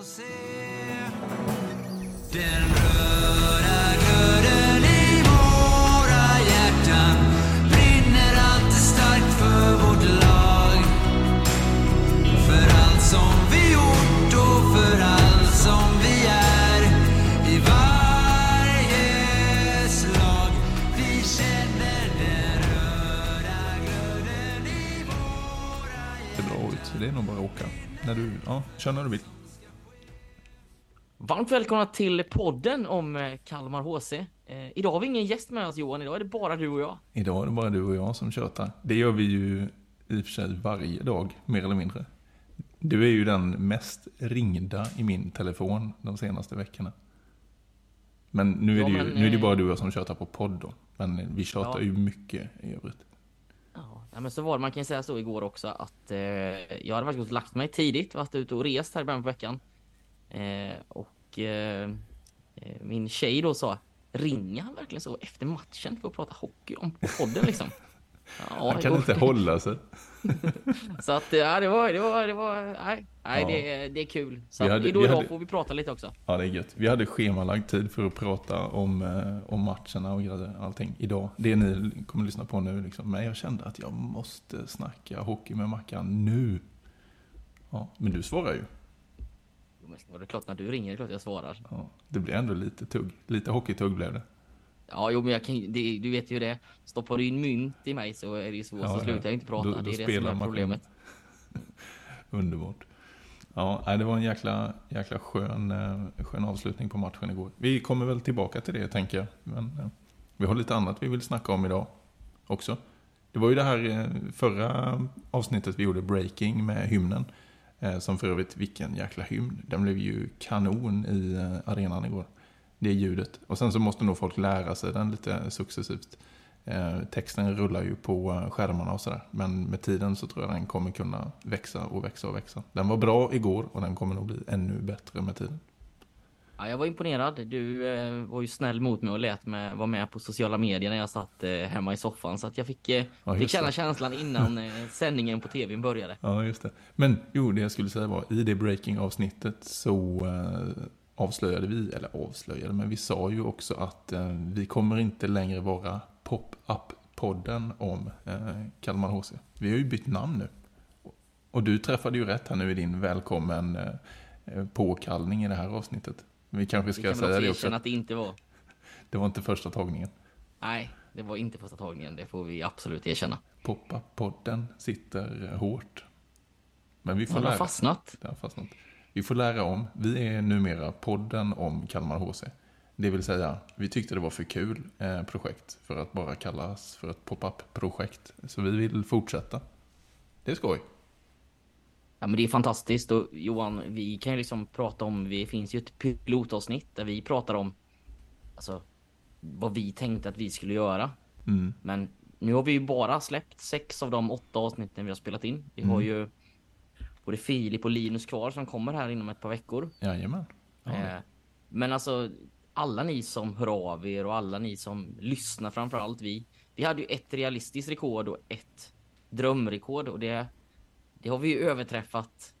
få se Den röda glöden i våra hjärtan brinner alltid starkt för vårt lag För allt som vi gjort och för allt som vi är i varje slag Vi känner den röda glöden i våra hjärtan. Det är bra ut, det är nog bara att åka. När du, ja, kör när du vill. Varmt välkomna till podden om eh, Kalmar HC. Eh, idag har vi ingen gäst med oss Johan, idag är det bara du och jag. Idag är det bara du och jag som tjötar. Det gör vi ju i och för sig varje dag, mer eller mindre. Du är ju den mest ringda i min telefon de senaste veckorna. Men nu är, Ja, det, ju, men, nu är det eh, bara du och jag som tjötar på podd då. Men vi tjatar Ja. ju mycket i övrigt. Ja, men så var det, man kan ju säga så igår också att eh, jag hade faktiskt lagt mig tidigt, varit ute och rest här i början på veckan. Eh, och eh, eh, min tjej då sa, ringer han verkligen så efter matchen för att prata hockey om på podden liksom? Ja, Han kan inte hålla sig. Så att ja, det var, det var, det var, nej, nej Ja. det, det är kul. Så hade- idag, hade- får vi prata lite också. Ja, det är gött. Vi hade schemalagd tid för att prata om, eh, om matcherna och allting idag. Det ni kommer att lyssna på nu liksom. Men jag kände att jag måste snacka hockey med Mackan nu. Ja, men du svarar ju. Men Det är klart när du ringer, det är klart jag svarar. Ja, det blev ändå lite tugg. Lite hockeytugg blev det. Ja, jo, men jag kan, det, du vet ju det. Stoppar du in mynt i mig så är det ju svårt, Ja, så ja. slutar jag inte prata. Då- då det är det som är problemet. Underbart. Ja, det var en jäkla, jäkla skön, eh, skön avslutning på matchen igår. Vi kommer väl tillbaka till det, tänker jag. Men eh, vi har lite annat vi vill snacka om idag också. Det var ju det här eh, förra avsnittet vi gjorde, Breaking, med hymnen. Eh, som för övrigt, vilken jäkla hymn. Den blev ju kanon i eh, arenan igår. Det ljudet. Och sen så måste nog folk lära sig den lite successivt. Eh, texten rullar ju på skärmarna och sådär. Men med tiden så tror jag den kommer kunna växa och växa och växa. Den var bra igår och den kommer nog bli ännu bättre med tiden. Ja, jag var imponerad. Du eh, var ju snäll mot mig och lät mig vara med på sociala medier när jag satt eh, hemma i soffan. Så att jag fick, eh, Ja, fick känna det. känslan innan eh, sändningen på tvn började. Ja, just det. Men jo, det jag skulle säga var, i det breaking-avsnittet så eh, avslöjade vi, eller avslöjade, men vi sa ju också att eh, vi kommer inte längre vara pop-up-podden om eh, Kalmar HC. Vi har ju bytt namn nu. Och du träffade ju rätt här nu i din välkommen påkallning i det här avsnittet. Vi kanske Vi ska kan väl säga också det också. att det inte var... Det var inte första tagningen. Nej, det var inte första tagningen. Det får vi absolut erkänna. Pop-up-podden sitter hårt. Men vi får Den har lära fastnat. Det har fastnat. Vi får lära om. Vi är numera podden om Kalmar HC. Det vill säga, vi tyckte det var för kul eh, projekt för att bara kallas för ett pop-up-projekt. Så vi vill fortsätta. Det är skoj. Ja, men det är fantastiskt och Johan, vi kan ju liksom prata om, det finns ju ett pilotavsnitt där vi pratar om alltså vad vi tänkte att vi skulle göra. Mm. Men nu har vi ju bara släppt sex av de åtta avsnitten vi har spelat in. Vi har ju både Filip och Linus kvar som kommer här inom ett par veckor. Jajamän. Ja, Eh, men alltså alla ni som hör av er och alla ni som lyssnar framför allt vi. Vi hade ju ett realistiskt rekord och ett drömrekord och det, det har vi ju överträffat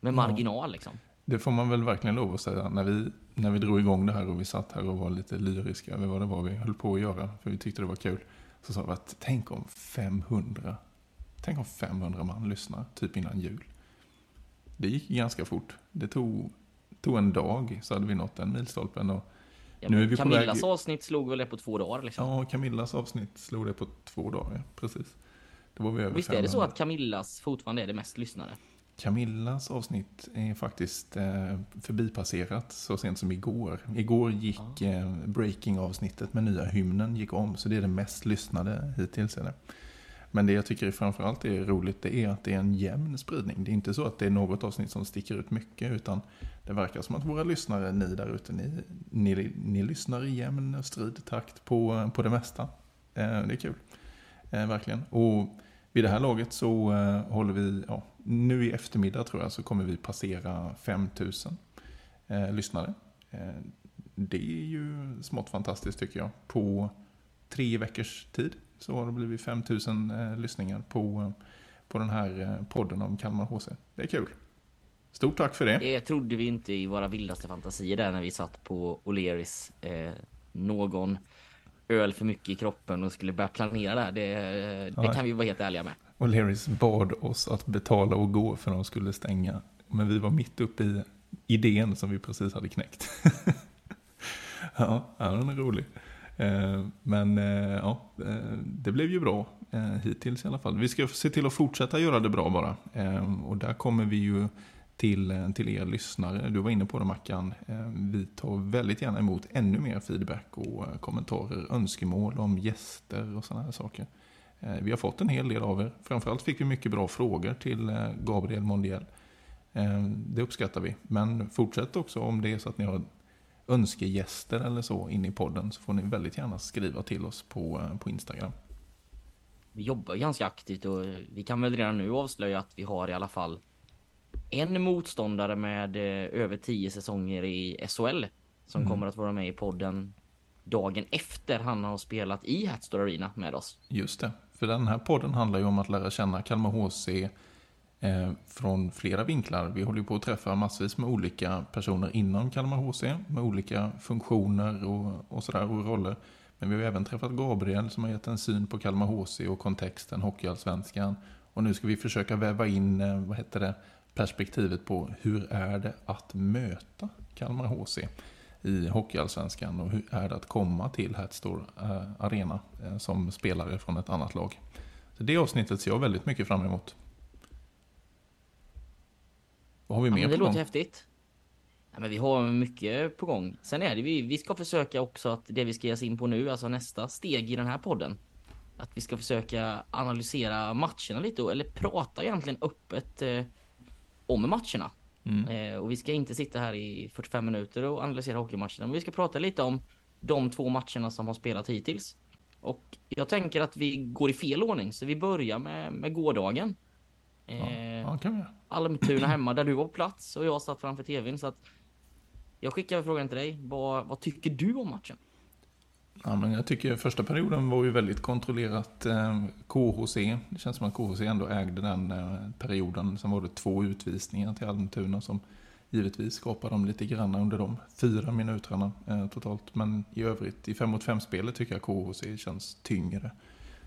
med marginal liksom. Det får man väl verkligen lov att säga. När vi, när vi drog igång det här och vi satt här och var lite lyriska över vad det var vi höll på att göra, för vi tyckte det var kul, så sa vi att tänk om 500, tänk om 500 man lyssnar, typ innan jul. Det gick ganska fort. Det tog, tog en dag så hade vi nått den milstolpen. Och, Ja, Nu är vi på Camillas väg- avsnitt slog väl det på två dagar liksom. ja, Camillas avsnitt slog det på två dagar, ja, precis. Då var över Visst är det så 500. att Camillas fortfarande är det mest lyssnade? Camillas avsnitt är faktiskt eh, förbipasserat så sent som igår. Igår gick eh, breaking-avsnittet med nya hymnen gick om, så det är det mest lyssnade hittills. Är det. Men det jag tycker framförallt är roligt det är att det är en jämn spridning. Det är inte så att det är något avsnitt som sticker ut mycket, utan det verkar som att våra lyssnare, ni där ute, ni, ni, ni lyssnar i jämn stridtakt på, på det mesta. Eh, det är kul. Eh, verkligen. Och vid det här laget så eh, håller vi, ja, nu i eftermiddag tror jag, så kommer vi passera 5000 eh, lyssnare. Eh, det är ju smått fantastiskt tycker jag. På tre veckors tid så har det blivit 5000 eh, lyssningar på, eh, på den här podden om Kalmar HC. Det är kul. Stort tack för det. Det trodde vi inte i våra vildaste fantasier där när vi satt på O'Learys. Eh, någon öl för mycket i kroppen och skulle börja planera det här. Det, det kan vi vara helt ärliga med. Och Leris bad oss att betala och gå för de skulle stänga. Men vi var mitt uppe i idén som vi precis hade knäckt. ja, den är rolig. Eh, Men eh, ja, eh, det blev ju bra hittills i alla fall. Vi ska se till att fortsätta göra det bra bara. Och där kommer vi ju till, eh, till er lyssnare. Du var inne på det Mackan. Eh, vi tar väldigt gärna emot ännu mer feedback och eh, kommentarer, önskemål om gäster och sådana här saker. Vi har fått en hel del av er. Framförallt fick vi mycket bra frågor till Gabriel Mondiel. Det uppskattar vi. Men fortsätt också om det är så att ni har önskegäster eller så in i podden så får ni väldigt gärna skriva till oss på, på Instagram. Vi jobbar ganska aktivt och vi kan väl redan nu avslöja att vi har i alla fall en motståndare med eh, över tio säsonger i SHL som Mm. kommer att vara med i podden dagen efter han har spelat i Hatstore Arena med oss. Just det, för den här podden handlar ju om att lära känna Kalmar HC eh, från flera vinklar. Vi håller ju på att träffa massvis med olika personer inom Kalmar HC med olika funktioner och, och sådär och roller. Men vi har ju även träffat Gabriel som har gett en syn på Kalmar HC och kontexten Hockeyallsvenskan. Och nu ska vi försöka väva in, eh, vad heter det, perspektivet på hur är det att möta Kalmar HC i Hockeyallsvenskan och hur är det att komma till Hatstore eh, Arena eh, som spelare från ett annat lag. Så det avsnittet ser jag väldigt mycket fram emot. Vad har vi Ja, mer men det på gång? låter häftigt. Ja, men vi har mycket på gång. Sen är det vi, vi ska försöka också att det vi ska ge oss in på nu, alltså nästa steg i den här podden. Att vi ska försöka analysera matcherna lite, eller prata egentligen öppet eh, om matcherna. Mm. Eh, och vi ska inte sitta här i 45 minuter och analysera hockeymatcherna, men vi ska prata lite om de två matcherna som har spelat hittills. Och jag tänker att vi går i fel ordning, så vi börjar med, med gårdagen. Eh, Ja, vi göra. Almtuna hemma där du var på plats och jag satt framför tvn så att jag skickar frågan till dig. Vad, vad tycker du om matchen? Ja, men jag tycker första perioden var ju väldigt kontrollerat eh, KHC. Det känns som att KHC ändå ägde den eh, perioden. Sen var det två utvisningar till Almtuna som givetvis skapade dem lite grann under de fyra minuterna eh, totalt. Men i övrigt, i 5 mot 5-spelet tycker jag KHC känns tyngre.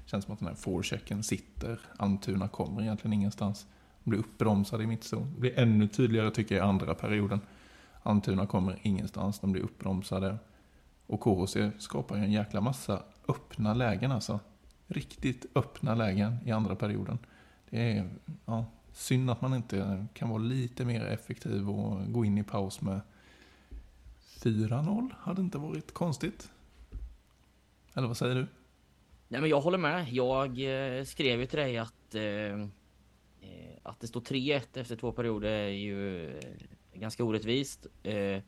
Känns som att den här forechecken sitter. Almtuna kommer egentligen ingenstans. De blir uppbromsade i mittzon. Det blir ännu tydligare tycker jag i andra perioden. Almtuna kommer ingenstans, de blir uppbromsade. Och KHC skapar ju en jäkla massa öppna lägen alltså. Riktigt öppna lägen i andra perioden. Det är ja, synd att man inte kan vara lite mer effektiv och gå in i paus med 4-0. Hade inte varit konstigt. Eller vad säger du? Nej, men jag håller med. Jag eh, skrev ju till dig att eh, eh att det står 3-1 efter två perioder är ju eh, ganska orättvist. Eh,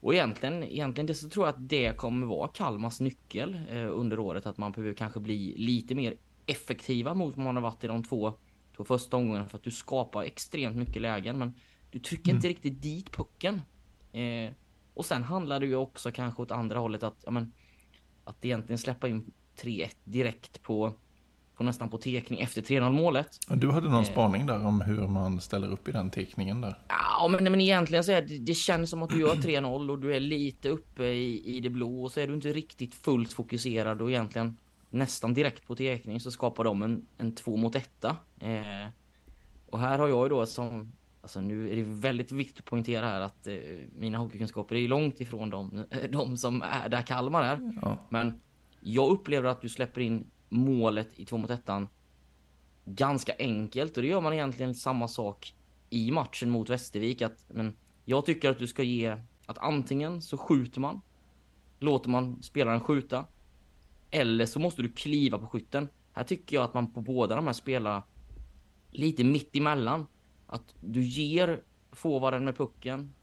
och egentligen, egentligen det så tror jag att det kommer vara Kalmars nyckel eh, under året. Att man behöver kanske bli lite mer effektiva mot vad man har varit i de två, två första omgångarna. För att du skapar extremt mycket lägen men du trycker inte riktigt dit pucken. Eh, och sen handlar det ju också kanske åt andra hållet att, ja, men, att egentligen släppa in 3-1 direkt på, på nästan på tekning efter 3-0 målet. Du hade någon Eh. spaning där om hur man ställer upp i den teckningen där. Ja, men, men egentligen så är det, det känns som att du gör 3-0 och du är lite uppe i, i det blå och så är du inte riktigt fullt fokuserad och egentligen nästan direkt på tekning så skapar de en, en två mot etta. Eh, och här har jag ju då som, alltså nu är det väldigt viktigt att poängtera här att eh, mina hockeykunskaper är långt ifrån de, de som är där Kalmar är. Ja. Men jag upplever att du släpper in målet i två mot ettan ganska enkelt och det gör man egentligen samma sak i matchen mot Västervik. Att, men jag tycker att du ska ge att antingen så skjuter man, låter man spelaren skjuta, eller så måste du kliva på skytten. Här tycker jag att man på båda de här spelar lite mitt emellan. Att du ger forwarden med pucken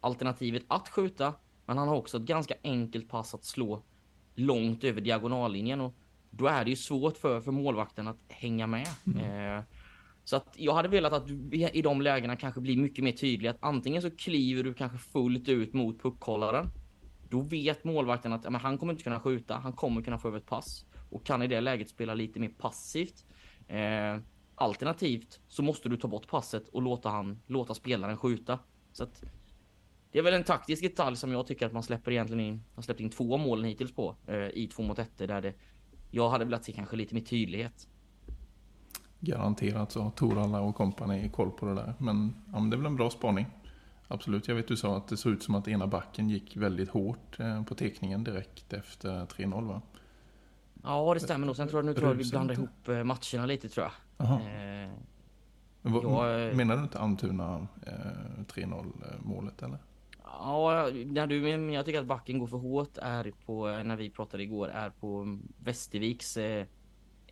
alternativet att skjuta, men han har också ett ganska enkelt pass att slå långt över diagonallinjen och då är det ju svårt för, för målvakten att hänga med. Eh, så att jag hade velat att du i de lägena kanske blir mycket mer tydlig att antingen så kliver du kanske fullt ut mot puckhållaren. Då vet målvakten att ja, men han kommer inte kunna skjuta, han kommer kunna få över ett pass och kan i det läget spela lite mer passivt. Eh, Alternativt så måste du ta bort passet och låta han låta spelaren skjuta. Så att det är väl en taktisk detalj som jag tycker att man släpper egentligen in. Har släppt in två mål hittills på eh, i två mot ett där det. Jag hade velat se kanske lite mer tydlighet. Garanterat så har Toralla och kompani koll på det där. Men, ja, men det är väl en bra spaning. Absolut, jag vet du sa att det såg ut som att ena backen gick väldigt hårt eh, på tekningen direkt efter 3-0 va? Ja, det stämmer nog. Sen tror jag, nu tror jag vi blandar ihop eh, matcherna lite tror jag. Eh, Men vad- jag- Menar du inte Almtuna eh, 3-0 målet eller? Ja, när du, men jag tycker att backen går för hårt är på, eh, när vi pratade igår, är på Västerviks eh,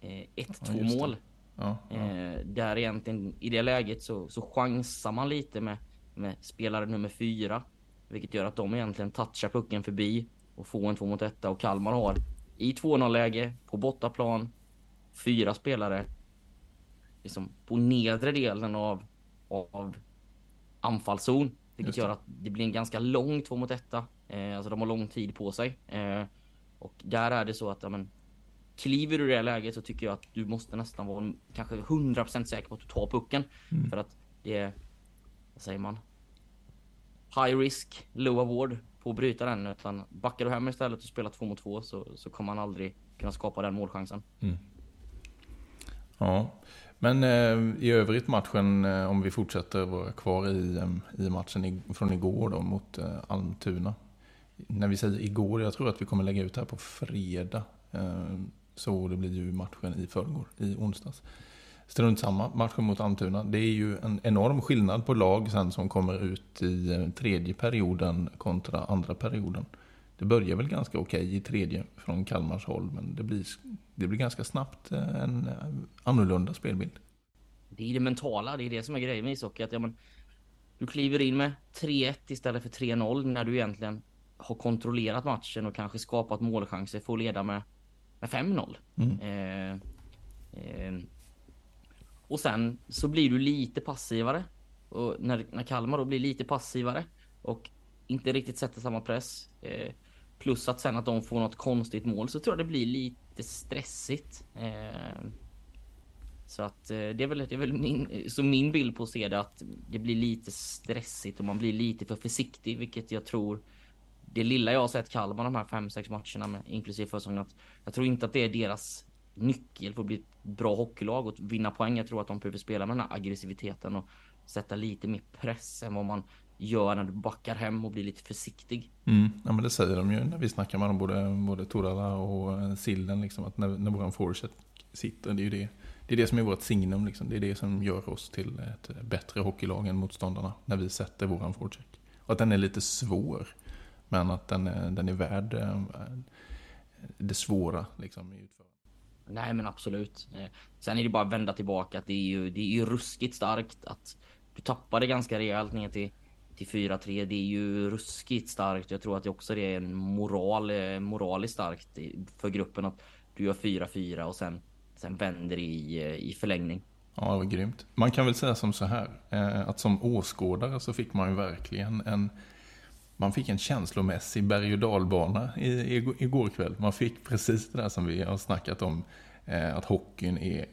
eh, 1-2 Ja, mål. Ja, ja. Eh, där egentligen i det läget så, så chansar man lite med, med spelare nummer fyra. Vilket gör att de egentligen touchar pucken förbi och får en 2 mot 1 och Kalmar har i 2-0 läge på bortaplan fyra spelare liksom på nedre delen av, av anfallszon. Vilket gör att det blir en ganska lång 2 mot 1. Eh, alltså de har lång tid på sig. Eh, och där är det så att ja, men, kliver du i det läget så tycker jag att du måste nästan vara kanske 100% säker på att du tar pucken. Mm. För att det är, vad säger man? High risk, low award på att bryta den. Utan backar du hem istället och spelar två mot två så, så kommer man aldrig kunna skapa den målchansen. Ja, men eh, i övrigt matchen, eh, om vi fortsätter vara kvar i, eh, i matchen i, från igår då mot eh, Almtuna. När vi säger igår, jag tror att vi kommer lägga ut det här på fredag. Eh, så det blir ju matchen i förrgår, i onsdags. Strunt samma, matchen mot Almtuna. Det är ju en enorm skillnad på lag sen som kommer ut i eh, tredje perioden kontra andra perioden. Det börjar väl ganska okej i tredje från Kalmars håll, men det blir, det blir ganska snabbt en annorlunda spelbild. Det är det mentala, det är det som är grejen med ishockey. Att, ja, men, du kliver in med 3-1 istället för 3-0 när du egentligen har kontrollerat matchen och kanske skapat målchanser för att leda med, med 5-0. Mm. Eh, eh, och sen så blir du lite passivare. Och när, när Kalmar då blir lite passivare och inte riktigt sätter samma press. Eh, plus att sen att de får något konstigt mål så tror jag det blir lite stressigt. Eh, så att eh, det är väl, det är väl min, så min bild på att se det att det blir lite stressigt och man blir lite för försiktig, vilket jag tror det lilla jag har sett Kalmar de här 5-6 matcherna med inklusive försäsongen att jag tror inte att det är deras nyckel för att bli ett bra hockeylag och vinna poäng. Jag tror att de behöver spela med den här aggressiviteten och sätta lite mer press än vad man gör när du backar hem och blir lite försiktig. Mm. Ja, men det säger de ju när vi snackar med dem, både, både Torala och eh, Silden, liksom, att när, när våran foreset sitter, det är ju det. Det är det som är vårt signum, liksom. det är det som gör oss till ett bättre hockeylag än motståndarna, när vi sätter våran forecheck. Och att den är lite svår, men att den är, den är värd eh, det svåra liksom, i utförandet. Nej men absolut. Eh, Sen är det bara att vända tillbaka att det är ju, det är ju ruskigt starkt att du tappade ganska rejält ner till, till 4-3. Det är ju ruskigt starkt. Jag tror att det också är en moral, eh, moraliskt starkt för gruppen att du gör 4-4 och sen, sen vänder i, eh, i förlängning. Ja, det var grymt. Man kan väl säga som så här, eh, att som åskådare så fick man ju verkligen en man fick en känslomässig berg och dalbana igår kväll. Man fick precis det där som vi har snackat om, att hockeyn är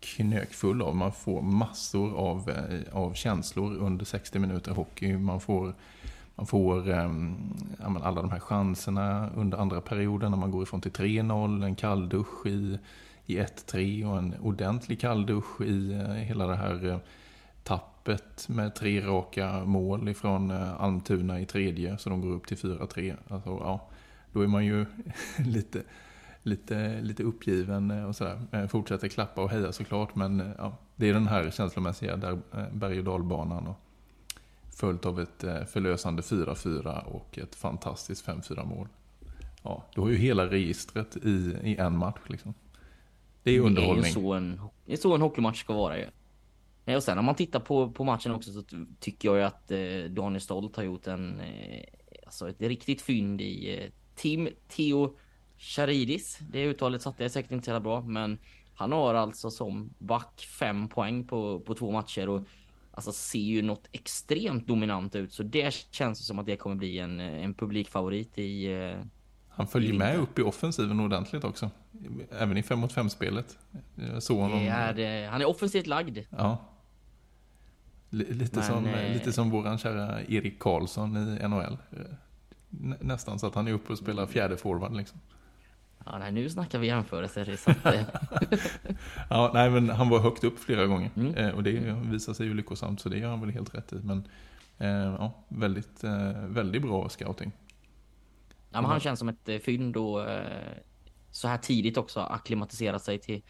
knökfull av. Man får massor av, eh, av känslor under 60 minuter hockey. Man får, man får ehm, ja, alla de här chanserna under andra perioden när man går ifrån till 3-0, en kalldusch i, i 1-3 och en ordentlig kalldusch i eh, hela det här eh, tappet med tre raka mål ifrån Almtuna i tredje, så de går upp till 4-3. Alltså, ja, då är man ju lite, lite, lite uppgiven eh, och sådär. Eh, Fortsätter klappa och heja såklart, men eh, ja, det är den här känslomässiga där, berg och dalbanan. Och följt av ett förlösande 4-4 och ett fantastiskt 5-4 mål. Ja, du har ju hela registret i, i en match liksom. Det är underhållning. Det är så en, det är så en hockeymatch ska vara ju. Och sen om man tittar på, på matchen också så ty- tycker jag ju att eh, Daniel Stolt har gjort en, eh, alltså ett riktigt fynd i eh, Tim Theo Charidis. Det uttalet satte jag säkert inte så jävla bra, men han har alltså som back fem poäng på, på två matcher och alltså ser ju något extremt dominant ut. Så det känns som att det kommer bli en, en publikfavorit i, eh, Han följer i med upp i offensiven ordentligt också. Även i 5 mot 5 spelet. Jag såg honom. Är, eh, han är offensivt lagd. Ja. Lite, Men, som, eh, lite som våran kära Erik Karlsson i NHL. Nä, nästan så att han är uppe och spelar fjärde forward liksom. Ja, nej, nu snackar vi jämförelser. Så att, Ja, nej men han var högt upp flera gånger. Mm. Eh, och det visar sig ju lyckosamt så det gör han väl helt rätt i. Men eh, ja, väldigt, eh, väldigt bra scouting. ja, men han känns som ett fynd och så här tidigt också acklimatiserat sig till,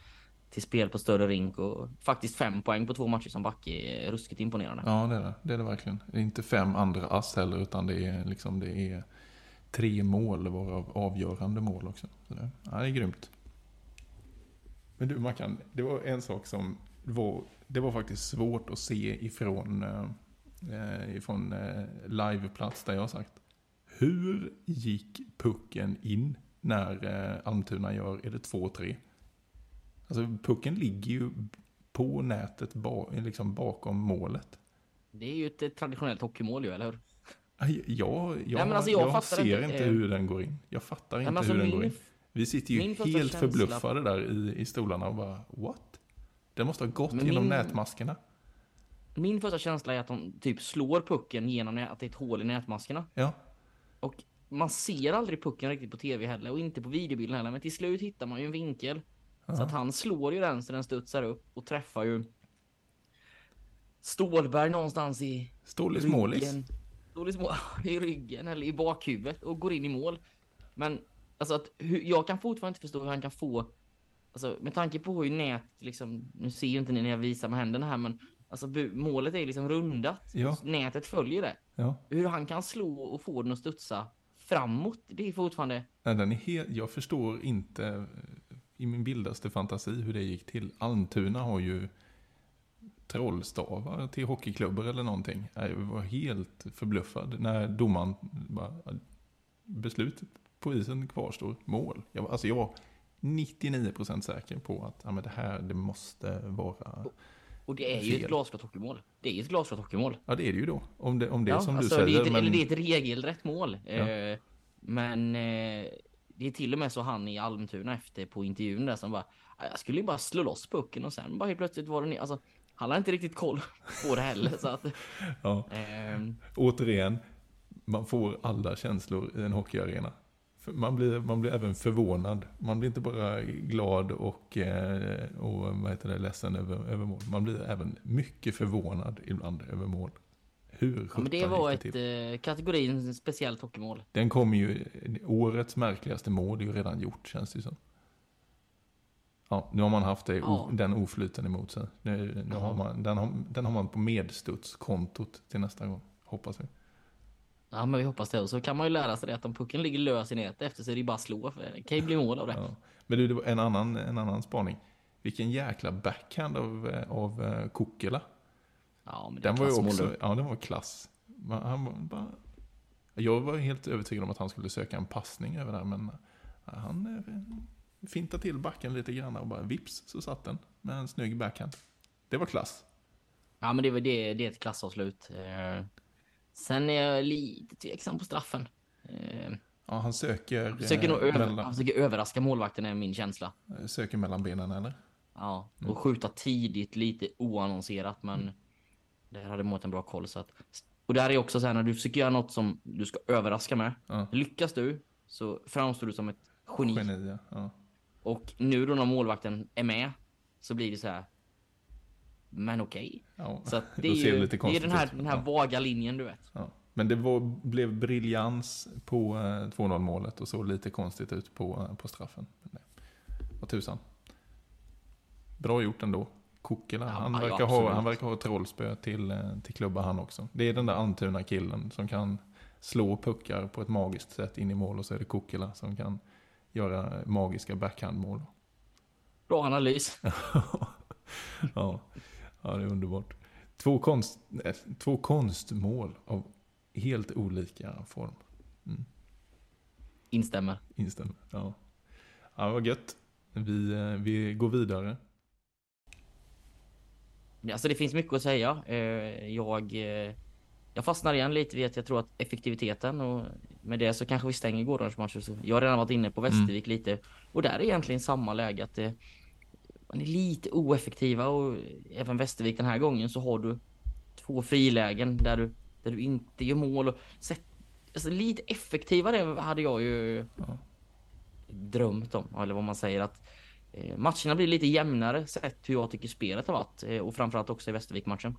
till spel på större rink och faktiskt fem poäng på två matcher som back är ruskigt imponerande. Ja, det är det. Det är det verkligen. Det är inte fem andra ass heller, utan det är, liksom, det är tre mål, varav avgörande mål också. Så det, ja, det är grymt. Men du Mackan, det var en sak som var, det var faktiskt svårt att se ifrån, eh, eh, ifrån eh, liveplats där jag har sagt. Hur gick pucken in när eh, Almtuna gör, är det 2-3? Alltså pucken ligger ju på nätet ba, liksom bakom målet. Det är ju ett traditionellt hockeymål ju, eller hur? Jag, jag, men alltså, jag jag, ser inte, eh, hur den går in. Jag fattar Nej, inte alltså, hur den min- går in. Vi sitter ju helt förbluffade där i, i stolarna och bara what? Den måste ha gått Men genom min- nätmaskerna. Min första känsla är att de typ slår pucken genom att det är ett hål i nätmaskerna. Ja, Och man ser aldrig pucken riktigt på tv heller och inte på videobilden heller. Men till slut hittar man ju en vinkel. Så att han slår ju den så den studsar upp och träffar ju Stålberg någonstans i Stålis målis. Stålis mål i ryggen eller i bakhuvudet och går in i mål. Men alltså att jag kan fortfarande inte förstå hur han kan få Alltså med tanke på hur nät liksom, nu ser ju inte ni när jag visar med händerna här men Alltså målet är liksom rundat. Ja. Nätet följer det. Ja. Hur han kan slå och få den att studsa framåt, det är fortfarande... Nej, den är helt, jag förstår inte i min vildaste fantasi hur det gick till. Almtuna har ju trollstavar till hockeyklubbor eller någonting. Jag var helt förbluffad när domaren bara, beslutet på isen kvarstår, mål. Jag, var- alltså jag var 99% säker på att ja, men det här det måste vara... Och det är ju Fel. ett glasklart hockeymål. Det är ju ett glasklart hockeymål. Ja det är det ju då. Om det, om det är Ja, som alltså, du det är säger. men... Eller det är ett regelrätt mål. Ja. Eh, men eh, det är till och med så han i Almtuna efter på intervjun där som bara "Ja, Jag skulle ju bara slå loss pucken och sen bara helt plötsligt var den. Alltså, han har inte riktigt koll på det heller. så att, Ja. ehm, återigen, man får alla känslor i en hockeyarena. Man blir, man blir även förvånad. Man blir inte bara glad och, eh, och vad heter det, ledsen över, över mål. Man blir även mycket förvånad ibland över mål. Hur ja, men det var ett till? eh, kategorin speciellt hockeymål. Den kommer ju, årets märkligaste mål är ju redan gjort känns det som. Ja, nu har man haft det, Ja. den oflyten emot sig. Nu, nu har man, den, har, den har man på medstudskontot till nästa gång, hoppas vi. Ja men vi hoppas det. Och så kan man ju lära sig det att om pucken ligger lös i nätet efter så är det bara att slå. För det kan ju bli mål av det. Ja. Men du, det var en annan, en annan spaning. Vilken jäkla backhand av, av eh, Kokela. Ja men Den var ju också, ja den var klass. Han var bara, jag var helt övertygad om att han skulle söka en passning över där, men han eh, fintade till backen lite grann och bara vips så satt den med en snygg backhand. Det var klass. Ja men det, var- det, det är ett klassavslut. Eh, sen är jag lite tveksam på straffen. Eh, Ja, han söker, försöker, eh, nog över, mellan, han försöker överraska målvakten är min känsla. eh, söker mellan benen eller? Ja, Mm. och skjuta tidigt, lite oannonserat, men där hade målet en bra koll. Så att, och där är också så här när du försöker göra något som du ska överraska med. Ja. Lyckas du så framstår du som ett geni. Geni, ja. ja. Och nu då när målvakten är med så blir det så här. Men okej. ja. Så att det är det ju lite det är den här, den här Ja. vaga linjen du vet. Ja. Men det var, blev briljans på eh, 2-0 målet och såg lite konstigt ut på, eh, på straffen. Det, vad tusan. Bra gjort ändå. Kokela, Ja, han, verkar ha, han verkar ha trollspö till, eh, till klubba han också. Det är den där Almtuna killen som kan slå puckar på ett magiskt sätt in i mål och så är det Kokela som kan göra magiska backhandmål. Bra analys. ja. ja, det är underbart. Två, konst, två konstmål av helt olika form. Instämmer. Instämmer. Ja. ja, vad gött. Vi, eh, vi går vidare. Alltså det finns mycket att säga. Eh, Jag, eh, jag fastnar igen lite vid att jag tror att effektiviteten och med det så kanske vi stänger gårdagens match. Så jag har redan varit inne på Västervik lite och där är egentligen samma läge att det, man är lite oeffektiva och även Västervik den här gången så har du två frilägen där du, där du inte gör mål och sett, alltså lite effektivare hade jag ju drömt om, eller vad man säger att eh, matcherna blir lite jämnare sett hur jag tycker spelet har varit eh, och framförallt också i Västervik-matchen.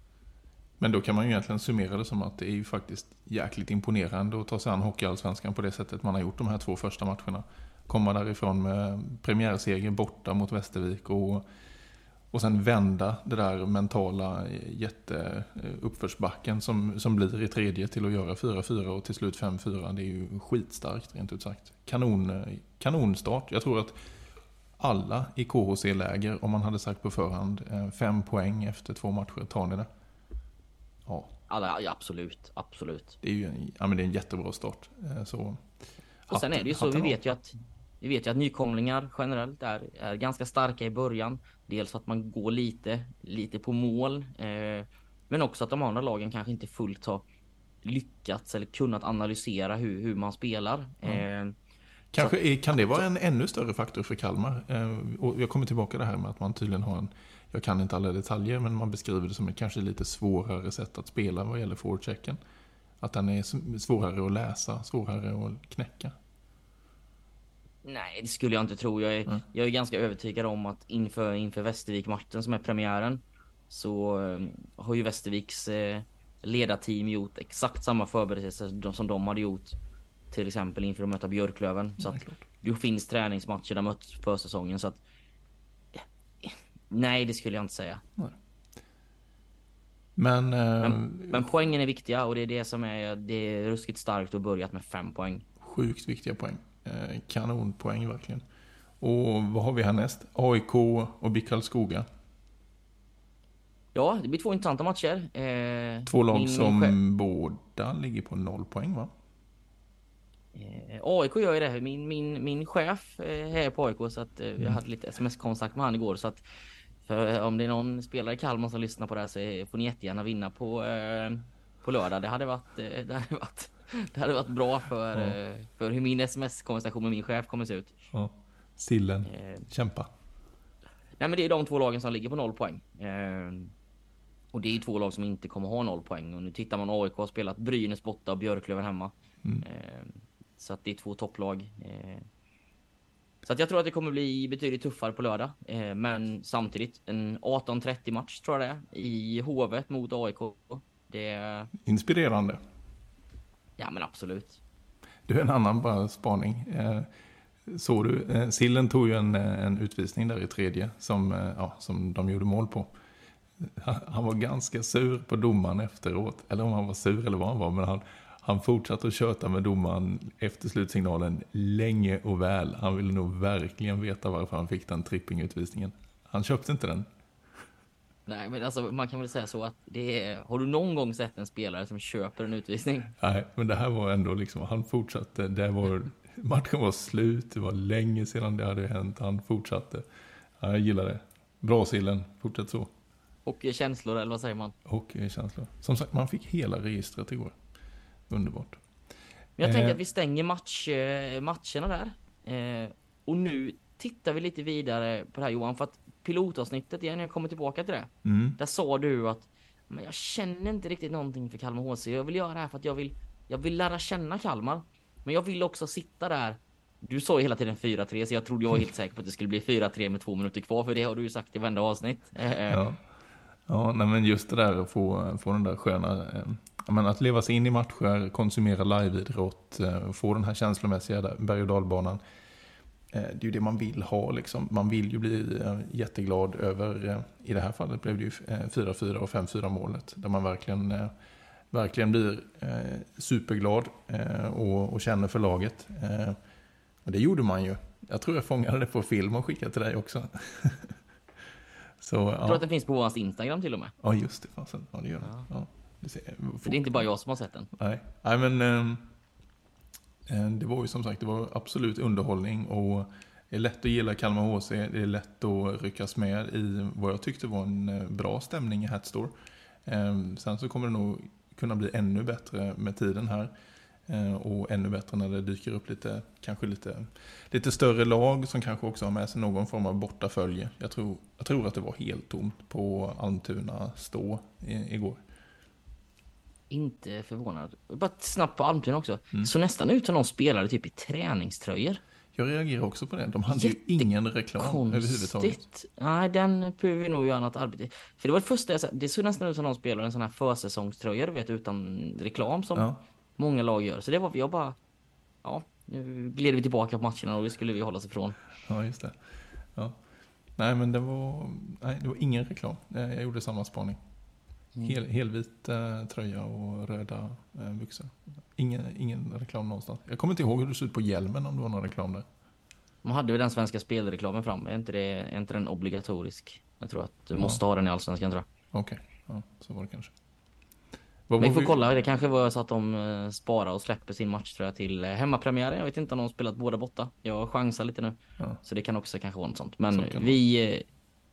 Men då kan man ju egentligen summera det som att det är ju faktiskt jäkligt imponerande att ta sig an Hockeyallsvenskan på det sättet man har gjort de här två första matcherna. Komma därifrån med premiärseger borta mot Västervik och, och sen vända det där mentala jätteuppförsbacken eh, som, som blir i tredje till att göra 4-4 och till slut 5-4. Det är ju skitstarkt rent ut sagt. Kanon, eh, kanonstart. Jag tror att alla i KHC-läger, om man hade sagt på förhand, eh, fem poäng efter två matcher, tar ni det? Ja, Alla, ja, absolut, absolut. det är ju en, ja, men det är en jättebra start. Eh, Så, Och sen är det ju så, vi vet ju att vi vet ju att nykomlingar generellt är, är ganska starka i början. Dels att man går lite, lite på mål. Eh, men också att de andra lagen kanske inte fullt har lyckats eller kunnat analysera hur, hur man spelar. Eh, Kanske är, kan det vara en ännu större faktor för Kalmar? Eh, Och jag kommer tillbaka det här med att man tydligen har en, jag kan inte alla detaljer, men man beskriver det som ett kanske lite svårare sätt att spela vad gäller forechecken. Att den är svårare att läsa, svårare att knäcka. Nej, det skulle jag inte tro. Jag är, Mm. jag är ganska övertygad om att inför, inför Västervik-matchen som är premiären så eh, har ju Västerviks eh, ledarteam gjort exakt samma förberedelser de- som de hade gjort till exempel inför att möta Björklöven. Så att det finns träningsmatcher där möts på säsongen så att Nej, det skulle jag inte säga. Men, eh, Men, men poängen är viktiga och det är det som är, det är ruskigt starkt och börjat med fem poäng. sjukt viktiga poäng. Eh, kanonpoäng verkligen. Och vad har vi härnäst? AIK och BIK Karlskoga. Ja, det blir två intressanta matcher. Eh, Två lag min- min som chef- båda ligger på noll poäng va? Eh, AIK gör ju det. Min, min, min chef eh, är på AIK så att eh, Mm. jag hade lite sms-kontakt med han igår så att för eh, om det är någon spelare i Kalmar som lyssnar på det här så eh, får ni jättegärna vinna på, eh, på lördag. Det hade varit, det hade varit, det hade varit bra för, Ja. för hur min sms-konversation med min chef kommer se ut. Ja. Sillen, kämpa. Nej men det är de två lagen som ligger på noll poäng. Och det är två lag som inte kommer ha noll poäng. Och nu tittar man AIK har spelat Brynäs borta och Björklöven hemma. Mm. Så att det är två topplag. Så jag tror att det kommer bli betydligt tuffare på lördag. Eh, men samtidigt en 18-30 match tror jag det är. I Hovet mot AIK. Det Inspirerande. ja men absolut. Du, en annan bara spaning. Eh, såg du, eh, Sillen tog ju en, eh, en utvisning där i tredje som, eh, ja, som de gjorde mål på. Han, han var ganska sur på domaren efteråt. Eller om han var sur eller vad han var. Men han, han fortsatte att köta med domaren efter slutsignalen länge och väl. Han ville nog verkligen veta varför han fick den trippingutvisningen. Han köpte inte den. Nej men alltså man kan väl säga så att det är, har du någon gång sett en spelare som köper en utvisning? Nej, men det här var ändå liksom, han fortsatte. Det var, matchen var slut, det var länge sedan det hade hänt. Han fortsatte. Ja, jag gillar det. Bra Sillen, fortsätt så. Och känslor eller vad säger man? Och eh, känslor. Som sagt, man fick hela registret igår. Underbart. Men jag Eh. tänker att vi stänger match, eh, matcherna där. Eh, och nu tittar vi lite vidare på det här Johan, för att pilotavsnittet igen, jag kommer tillbaka till det. Mm. Där sa du att men jag känner inte riktigt någonting för Kalmar HC. Jag vill göra det här för att jag vill, jag vill lära känna Kalmar. Men jag vill också sitta där. Du sa ju hela tiden 4-3, så jag trodde jag var helt säker på att det skulle bli 4-3 med två minuter kvar, för det har du ju sagt i varenda avsnitt. Eh, Ja. Ja, nej, men just det där att få, få den där sköna, eh, menar, att leva sig in i matcher, konsumera liveidrott, eh, få den här känslomässiga berg och dalbanan. Eh, det är ju det man vill ha liksom. Man vill ju bli eh, jätteglad över, i det här fallet blev det ju eh, 4-4 och 5-4 målet. Där man verkligen, verkligen blir superglad och, och känner för laget. Och det gjorde man ju. Jag tror jag fångade det på film och skickade till dig också. Så, Jag tror ja. att den finns på vår Instagram till och med. Ja, just det. Fasen. Ja, det gör det. Ja. Ja. Så det är inte bara jag som har sett den. Nej, Nej men ehm, eh, det var ju som sagt, det var absolut underhållning och det är lätt att gilla Kalmar HC. Det är lätt att ryckas med i vad jag tyckte var en eh, bra stämning i Hatstore. Eh, sen så kommer det nog kunna bli ännu bättre med tiden här. Eh, och ännu bättre när det dyker upp lite, kanske lite, lite större lag som kanske också har med sig någon form av bortafölje. Jag tror, jag tror att det var helt tomt på Almtuna stå i, igår. Inte förvånad. Bara snabbt på Almtuna också. Mm. Så nästan ut som någon spelare typ i träningströjor. Jag reagerar också på det. De hade ju ingen reklam överhuvudtaget. Konstigt. Nej, den behöver vi nog göra något arbete. För det var det första jag sa. Det såg nästan ut som någon spelar en sån här försäsongströja, du vet, utan reklam som Ja. många lag gör. Så det var jag bara... Ja, nu gled vi tillbaka på matcherna och det skulle vi hålla oss ifrån. Ja, just det. Ja. Nej, men det var, nej, det var ingen reklam. Jag gjorde samma spaning. Hel, helvit eh, tröja och röda eh, byxor. Ingen, ingen reklam någonstans. Jag kommer inte ihåg hur det såg ut på hjälmen om det var någon reklam där. Man hade väl den svenska spelreklamen fram. Är inte, det, är inte den obligatorisk? Jag tror att du Ja. måste ha den i Allsvenskan tror jag. Okej, ja, så var det kanske. Vad vi får kolla. Det kanske var så att de eh, sparar och släpper sin matchtröja till eh, hemmapremiären. Jag vet inte om de har spelat båda borta. Jag chansar lite nu. Ja. Så det kan också kanske vara något sånt. Men Så vi,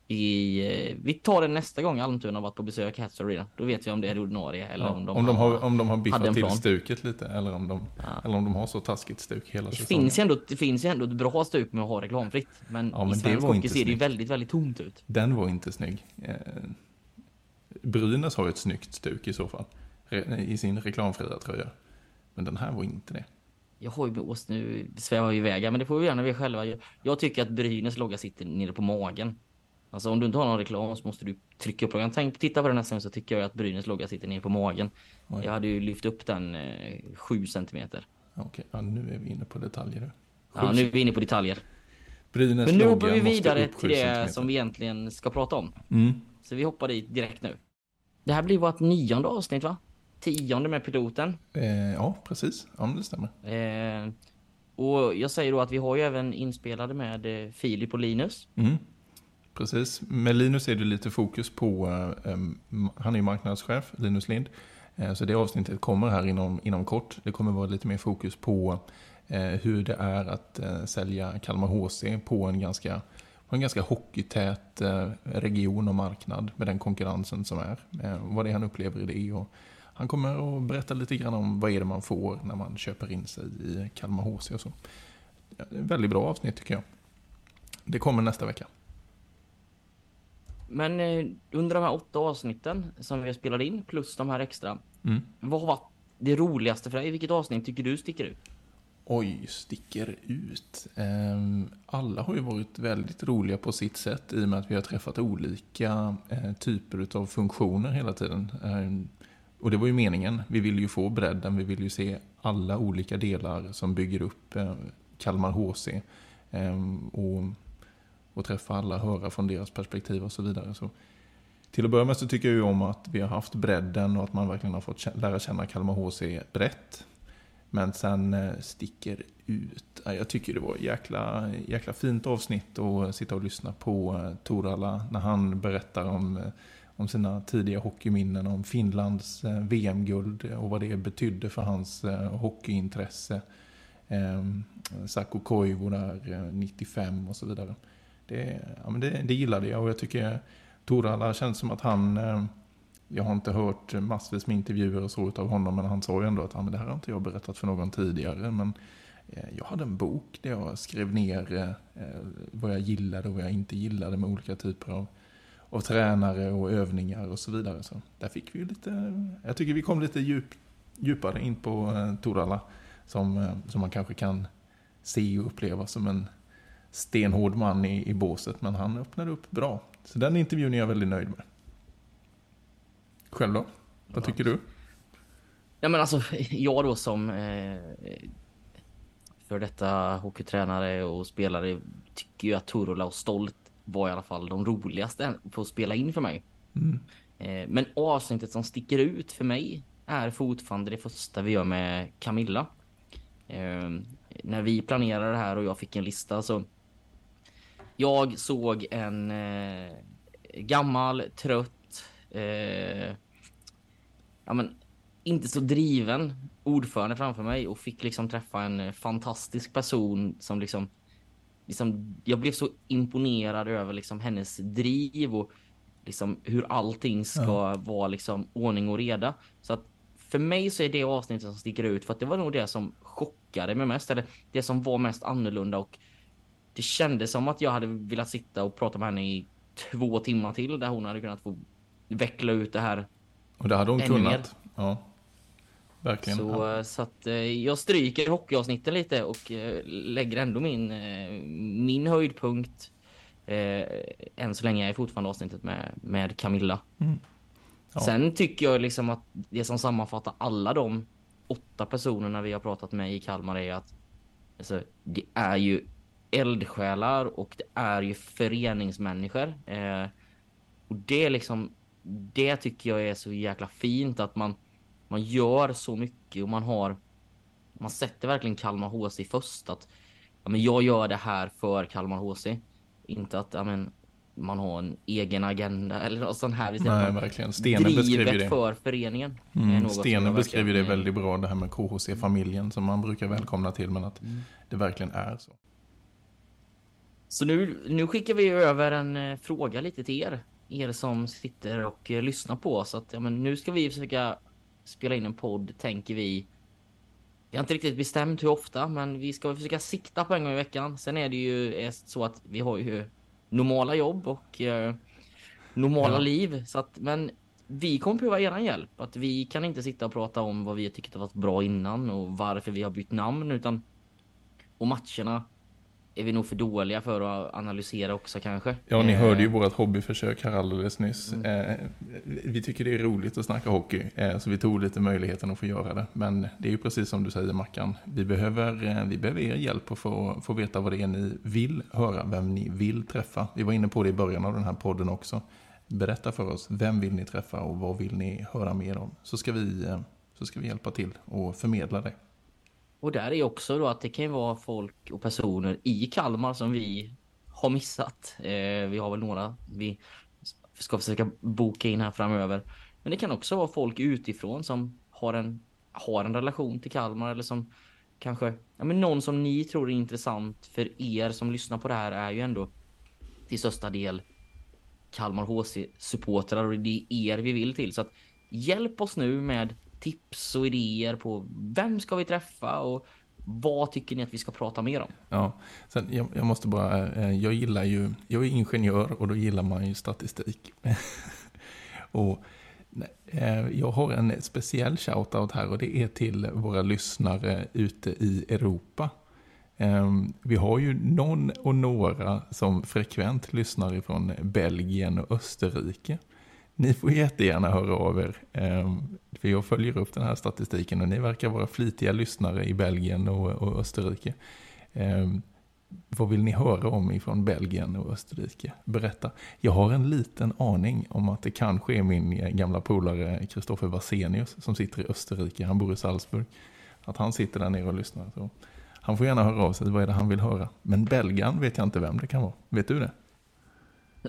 vi, eh, vi tar det nästa gång Almtuna har varit på besök i Hats Arena. Då vet vi om det är ordinarie eller Ja, om de, om, de har, har, om de har biffat till stuket lite eller om de, Ja. eller om de har så taskigt stuk hela Det säsongen. finns, ändå, det finns ju ändå ett bra stuk med att ha reklamfritt. Men, Ja, men i svensk hockey ser det ju väldigt, väldigt tomt ut. Den var inte snygg. Eh, Brynäs har ju ett snyggt stuk i så fall. I sin reklamfria tröja. Men den här var inte det. Jag har ju med oss nu, svävar vi iväg här, men det får vi när vi själva. Jag, jag tycker att Brynäs logga sitter nere på magen. Alltså om du inte har någon reklam så måste du trycka upp loggan. Tänk, titta på den nästa gång så tycker jag att Brynäs logga sitter nere på magen. Oj. Jag hade ju lyft upp den eh, 7 centimeter. Okej, ja, nu är vi inne på detaljer. Ja, nu är vi inne på detaljer. Brynäs Men nu hoppar vi vidare till det centimeter. som vi egentligen ska prata om. Mm. Så vi hoppar dit direkt nu. Det här blir vårt nionde avsnitt va? Tionde med piloten. Eh, ja, precis. Ja, det stämmer. Eh, och jag säger då att vi har ju även inspelade med eh, Filip och Linus. Mm. Precis. Med Linus är det lite fokus på, eh, han är ju marknadschef, Linus Lind. Eh, så det avsnittet kommer här inom, inom kort. Det kommer vara lite mer fokus på eh, hur det är att sälja Kalmar HC på en ganska, på en ganska hockeytät region och marknad med den konkurrensen som är. Vad det är han upplever i det. Och han kommer att berätta lite grann om vad är det man får när man köper in sig i Kalmar HC och så. Väldigt bra avsnitt tycker jag. Det kommer nästa vecka. Men eh, under de här åtta avsnitten som vi har spelat in plus de här extra. Mm. Vad har varit det roligaste för dig? Vilket avsnitt tycker du sticker ut? Oj, sticker ut. Ehm, Alla har ju varit väldigt roliga på sitt sätt i och med att vi har träffat olika eh, typer av funktioner hela tiden. Ehm, Och det var ju meningen. Vi vill ju få bredden, vi vill ju se alla olika delar som bygger upp eh, Kalmar HC. Ehm, Och, och träffa alla, höra från deras perspektiv och så vidare. Så till att börja med så tycker jag ju om att vi har haft bredden och att man verkligen har fått lära känna Kalmar HC brett. Men sen eh, sticker ut. Jag tycker det var ett jäkla, jäkla fint avsnitt att sitta och lyssna på eh, Torala när han berättar om, eh, om sina tidiga hockeyminnen, om Finlands VM-guld och vad det betydde för hans hockeyintresse. Sakko Saku Koivu där 95 och så vidare. Det, ja, men det, det gillade jag och jag tycker Torala känns som att han eh, jag har inte hört massvis med intervjuer och så utav honom, men han sa ju ändå att ah, men det här har inte jag berättat för någon tidigare. Men eh, jag hade en bok där jag skrev ner eh, vad jag gillade och vad jag inte gillade med olika typer av, av tränare och övningar och så vidare. Så där fick vi lite, jag tycker vi kom lite djup, djupare in på eh, Torala som, som man kanske kan se och uppleva som en stenhård man i, i båset, men han öppnade upp bra. Så den intervjun är jag väldigt nöjd med. Själv då? Vad tycker du? Ja men alltså, jag då som eh, för detta hockeytränare och spelare tycker ju att Turola och Stolt var i alla fall de roligaste på att spela in för mig. Mm. Eh, men avsnittet som sticker ut för mig är fortfarande det första vi gör med Camilla. Eh, när vi planerade det här och jag fick en lista så jag såg en eh, gammal, trött, eh, ja men inte så driven ordförande framför mig och fick liksom träffa en eh, fantastisk person som liksom, liksom jag blev så imponerad över liksom hennes driv och liksom hur allting ska vara liksom ordning och reda. Så att för mig så är det avsnittet som sticker ut för att det var nog det som chockade mig mest. Eller det som var mest annorlunda och det kändes som att jag hade velat sitta och prata med henne i två timmar till där hon hade kunnat få veckla ut det här. Och det hade hon kunnat. mer. Ja. Verkligen. Så, Ja. så att eh, jag stryker hockeyavsnitten lite och eh, lägger ändå min, eh, min höjdpunkt eh, än så länge är fortfarande avsnittet med, med Camilla. Mm. Ja. Sen tycker jag liksom att det som sammanfattar alla de åtta personerna vi har pratat med i Kalmar är att alltså, det är ju eldsjälar och det är ju föreningsmänniskor. Eh, och det är liksom, det tycker jag är så jäkla fint att man, man gör så mycket och man har, man sätter verkligen Kalmar HC först att ja, men jag gör det här för Kalmar HC. Inte att ja, men, man har en egen agenda eller något sånt här. Nej, verkligen. Stenen drivet det. för föreningen. Mm, Stenen ju det verkligen, väldigt bra, det här med KHC-familjen som man brukar välkomna till, men att Mm. det verkligen är så. Så nu, nu skickar vi över en eh, fråga lite till er. Er som sitter och eh, lyssnar på oss. Att, ja, men nu ska vi försöka spela in en podd, tänker vi. Vi har inte riktigt bestämt hur ofta, men vi ska försöka sikta på en gång i veckan. Sen är det ju eh, så att vi har ju normala jobb och eh, normala Ja. liv. Så att, men vi kommer prova eran hjälp. Att vi kan inte sitta och prata om vad vi har varit bra innan och varför vi har bytt namn, utan och matcherna är vi nog för dåliga för att analysera också kanske. Ja, ni Eh, hörde ju vårt hobbyförsök här alldeles nyss. Mm. Eh, vi tycker det är roligt att snacka hockey, eh, så vi tog lite möjligheten att få göra det. Men det är ju precis som du säger Mackan, vi behöver, eh, vi behöver er hjälp att få, få veta vad det är ni vill höra, vem ni vill träffa. Vi var inne på det i början av den här podden också. Berätta för oss, vem vill ni träffa och vad vill ni höra mer om? Så ska vi, så ska vi hjälpa till och förmedla det. Och där är också då att det kan ju vara folk och personer i Kalmar som vi har missat. Eh, vi har väl några vi ska försöka boka in här framöver. Men det kan också vara folk utifrån som har en, har en relation till Kalmar eller som kanske, ja men någon som ni tror är intressant för er som lyssnar på det här är ju ändå till största del Kalmar HC-supportrar och det är er vi vill till. Så att hjälp oss nu med tips och idéer på vem ska vi träffa och vad tycker ni att vi ska prata mer om? Ja, sen jag, jag måste bara, eh, jag gillar ju, jag är ingenjör och då gillar man ju statistik. och eh, jag har en speciell shoutout här och det är till våra lyssnare ute i Europa. Ehm, vi har ju någon och några som frekvent lyssnar ifrån Belgien och Österrike. Ni får jättegärna höra av er, ehm, för jag följer upp den här statistiken och ni verkar vara flitiga lyssnare i Belgien och, Österrike. Ehm, vad vill ni höra om ifrån Belgien och Österrike? Berätta. Jag har en liten aning om att det kanske är min eh, gamla polare Kristoffer Vasenius som sitter i Österrike. Han bor i Salzburg. Att han sitter där nere och lyssnar. Så han får gärna höra av sig. Vad är det han vill höra? Men Belgien vet jag inte vem det kan vara. Vet du det?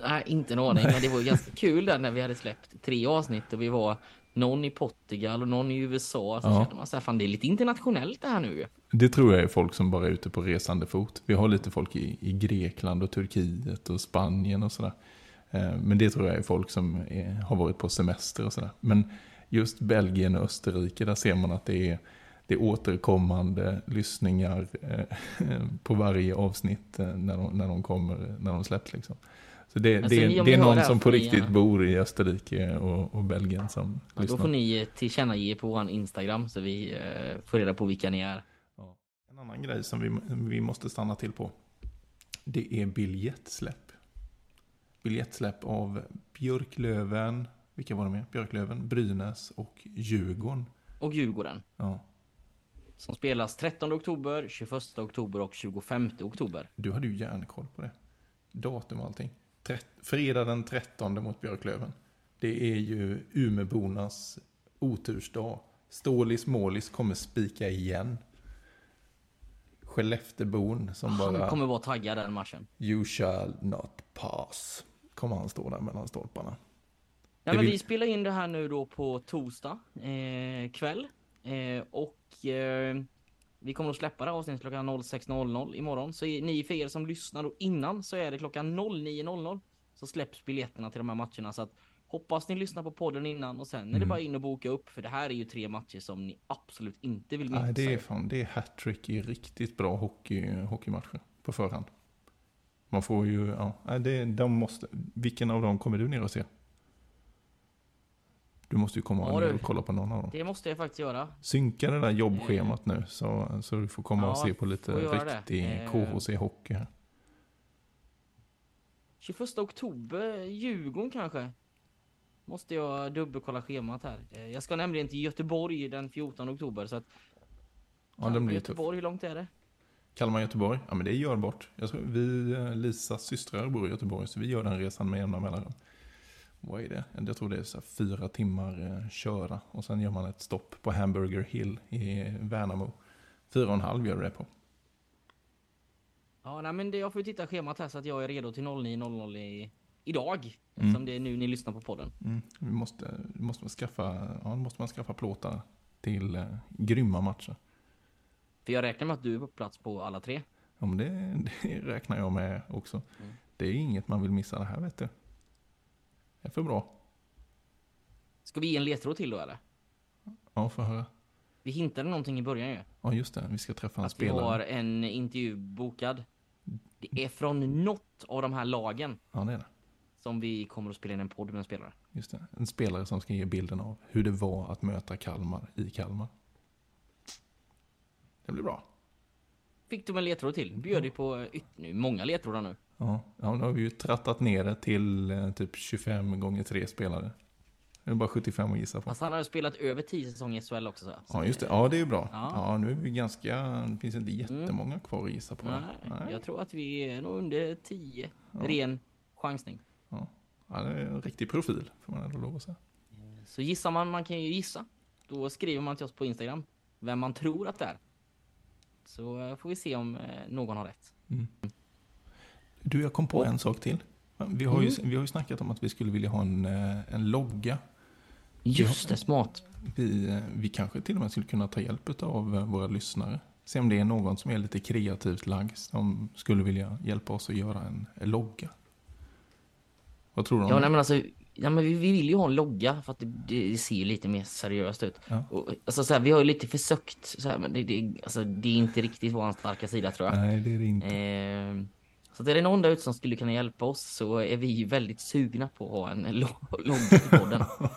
Nej, inte en aning, men det var ganska kul där när vi hade släppt tre avsnitt och vi var någon i Portugal och någon i USA. Så Ja. kände man så här, fan det är lite internationellt det här nu. Det tror jag är folk som bara är ute på resande fot. Vi har lite folk i, i Grekland och Turkiet och Spanien och sådär. Eh, Men det tror jag är folk som är, har varit på semester och sådär. Men just Belgien och Österrike, där ser man att det är, det är återkommande lyssningar eh, på varje avsnitt eh, när de, när de kommer, när de släpps liksom. Så det, Alltså, det, ni- det ni är någon som på ni riktigt gärna- bor i Österrike och, och Belgien som Ja, då lyssnar. får ni tillkännage på vår Instagram så vi eh, får reda på vilka ni är. Ja. En annan grej som vi, vi måste stanna till på. Det är biljettsläpp. Biljettsläpp av Björklöven, vilka var det med? Björklöven, Brynäs och Djurgården. Och Djurgården. Ja. Som spelas 13 oktober, 21 oktober och 25 oktober. Du hade ju järnkoll på det. Datum och allting. Fredag den 13 mot Björklöven. Det är ju Umeåbornas otursdag. Stålis Målis kommer spika igen. Skellefteåbon som Han bara... kommer vara taggad den matchen. You shall not pass. Kommer han stå där mellan stolparna. Ja, men vill- Vi spelar in det här nu då på torsdag eh, kväll. Eh, och eh, vi kommer att släppa det här avsnittet klockan 06.00 imorgon. Så ni för er som lyssnar då innan så är det klockan 09.00 så släpps biljetterna till de här matcherna. Så att Hoppas ni lyssnar på podden innan och sen är det Mm. bara in och boka upp för det här är ju tre matcher som ni absolut inte vill missa. Nej, det är fan, det är hattrick i riktigt bra hockey, hockeymatcher på förhand. Man får ju, ja, det, de måste, vilken av dem kommer du ner och se? Du måste ju komma Ja, och kolla på någon av dem. Det måste jag faktiskt göra. Synka det där jobbschemat nu så, så du får komma och Ja, se på lite det. riktig Eh. KHC-hockey här. 21 oktober, Djurgården kanske? Måste jag dubbelkolla schemat här. Eh, Jag ska nämligen till Göteborg den 14 oktober så att Ja, den blir ju tuff. Göteborg, hur långt är det? Kalmar-Göteborg, ja men det är görbart. Vi, eh, Lisas systrar bor i Göteborg så vi gör den resan med jämna mellanrum. Vad är det? Jag tror det är så fyra timmar eh, köra och sen gör man ett stopp på Hamburger Hill i Värnamo. Fyra och en halv gör det på. Ja, nej men det, jag får titta schemat här så att jag är redo till 09.00 i, idag. Mm. Eftersom det är nu ni lyssnar på podden. Mm. Vi måste, måste man skaffa, ja, måste man skaffa plåtar till eh, grymma matcher. För jag räknar med att du är på plats på alla tre. Ja, men det, det räknar jag med också. Mm. Det är inget man vill missa det här vet du. Det är för bra. Ska vi ge en ledtråd till då eller? Ja, för höra. Vi hintade någonting i början ju. Ja, just det. Vi ska träffa en Att vi spelare. har en intervju bokad. Det är från något av de här lagen Ja, det är det. som vi kommer att spela in en podd med en spelare. Just det. En spelare som ska ge bilden av hur det var att möta Kalmar i Kalmar. Det blir bra. Fick du en ledtråd till? Bjöd dig på nu, många ledtrådar nu. Ja, ja, nu har vi ju trattat ner det till eh, typ 25 gånger 3 spelare. Det är bara 75 att gissa på. Fast han har spelat över 10 säsonger i SHL också så. Ja, just det. Ja, det är ju bra. Ja. Ja, nu är vi ganska... Det finns inte jättemånga kvar att gissa på. Nej, jag tror att vi är nog under 10. Ren chansning. Ja. ja, det är en riktig profil, får man ändå lov att säga. Så gissar man, man kan ju gissa. Då skriver man till oss på Instagram vem man tror att det är. Så eh, får vi se om eh, någon har rätt. Du, jag kom på en sak till. Vi har, ju, Mm. vi har ju snackat om att vi skulle vilja ha en, eh, en logga. Just det, smart. Vi, eh, vi kanske till och med skulle kunna ta hjälp av eh, våra lyssnare. Se om det är någon som är lite kreativt lagd som skulle vilja hjälpa oss att göra en, logga. Vad tror du om Ja, det? nej men alltså, ja, men vi, vi vill ju ha en logga för att det, det ser lite mer seriöst ut. Ja. Och, alltså, så här, vi har ju lite försökt, så här, men det, det, alltså, det är inte riktigt vår starka sida tror jag. Nej, det är det inte. Eh, så att är det någon där ute som skulle kunna hjälpa oss så är vi väldigt sugna på att ha en lo- logga till podden.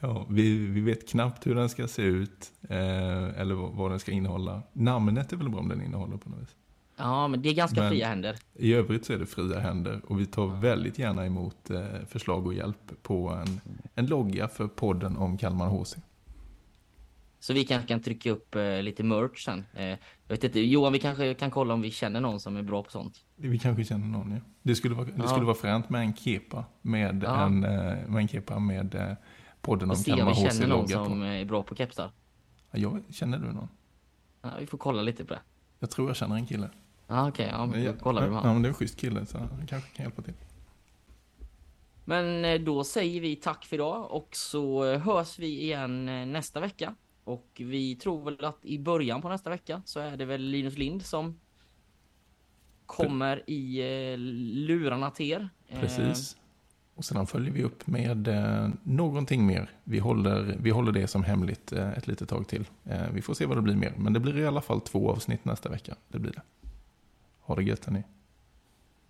Ja, vi, vi vet knappt hur den ska se ut eh, eller vad, den ska innehålla. Namnet är väl bra om den innehåller på något vis. Ja, men det är ganska Men- fria händer. I övrigt så är det fria händer och vi tar väldigt gärna emot eh, förslag och hjälp på en, en logga för podden om Kalmar HC. Så vi kanske kan trycka upp eh, lite merch sen. Eh, jag vet inte, Johan, vi kanske kan kolla om vi känner någon som är bra på sånt. Vi kanske känner någon ja. Det skulle vara, det Ja. skulle vara fränt med en kepa med, Ja. en, eh, med en kepa med eh, podden om Och se om Kalmar vi känner någon HC-logga som på. är bra på kepsar. Ja, jag, känner du någon? Ja, vi får kolla lite på det. Jag tror jag känner en kille. Ja, okej, ja, men ja, kollar vi med ja, han. men det är en schysst kille så han kanske kan hjälpa till. Men eh, då säger vi tack för idag och så hörs vi igen nästa vecka. Och vi tror väl att i början på nästa vecka så är det väl Linus Lind som kommer i eh, lurarna till er. Eh, Precis. Och sedan följer vi upp med eh, någonting mer. Vi håller, vi håller det som hemligt eh, ett litet tag till. Eh, vi får se vad det blir mer. Men det blir i alla fall två avsnitt nästa vecka. Det blir det. Ha det gött hörni.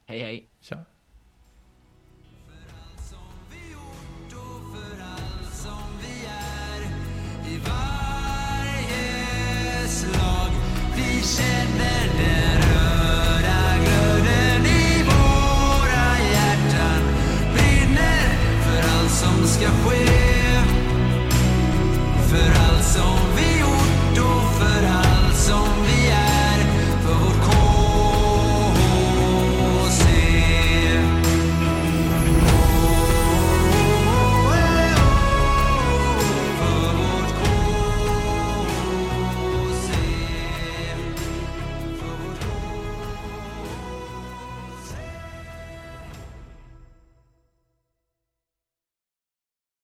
Hej hej. Tja.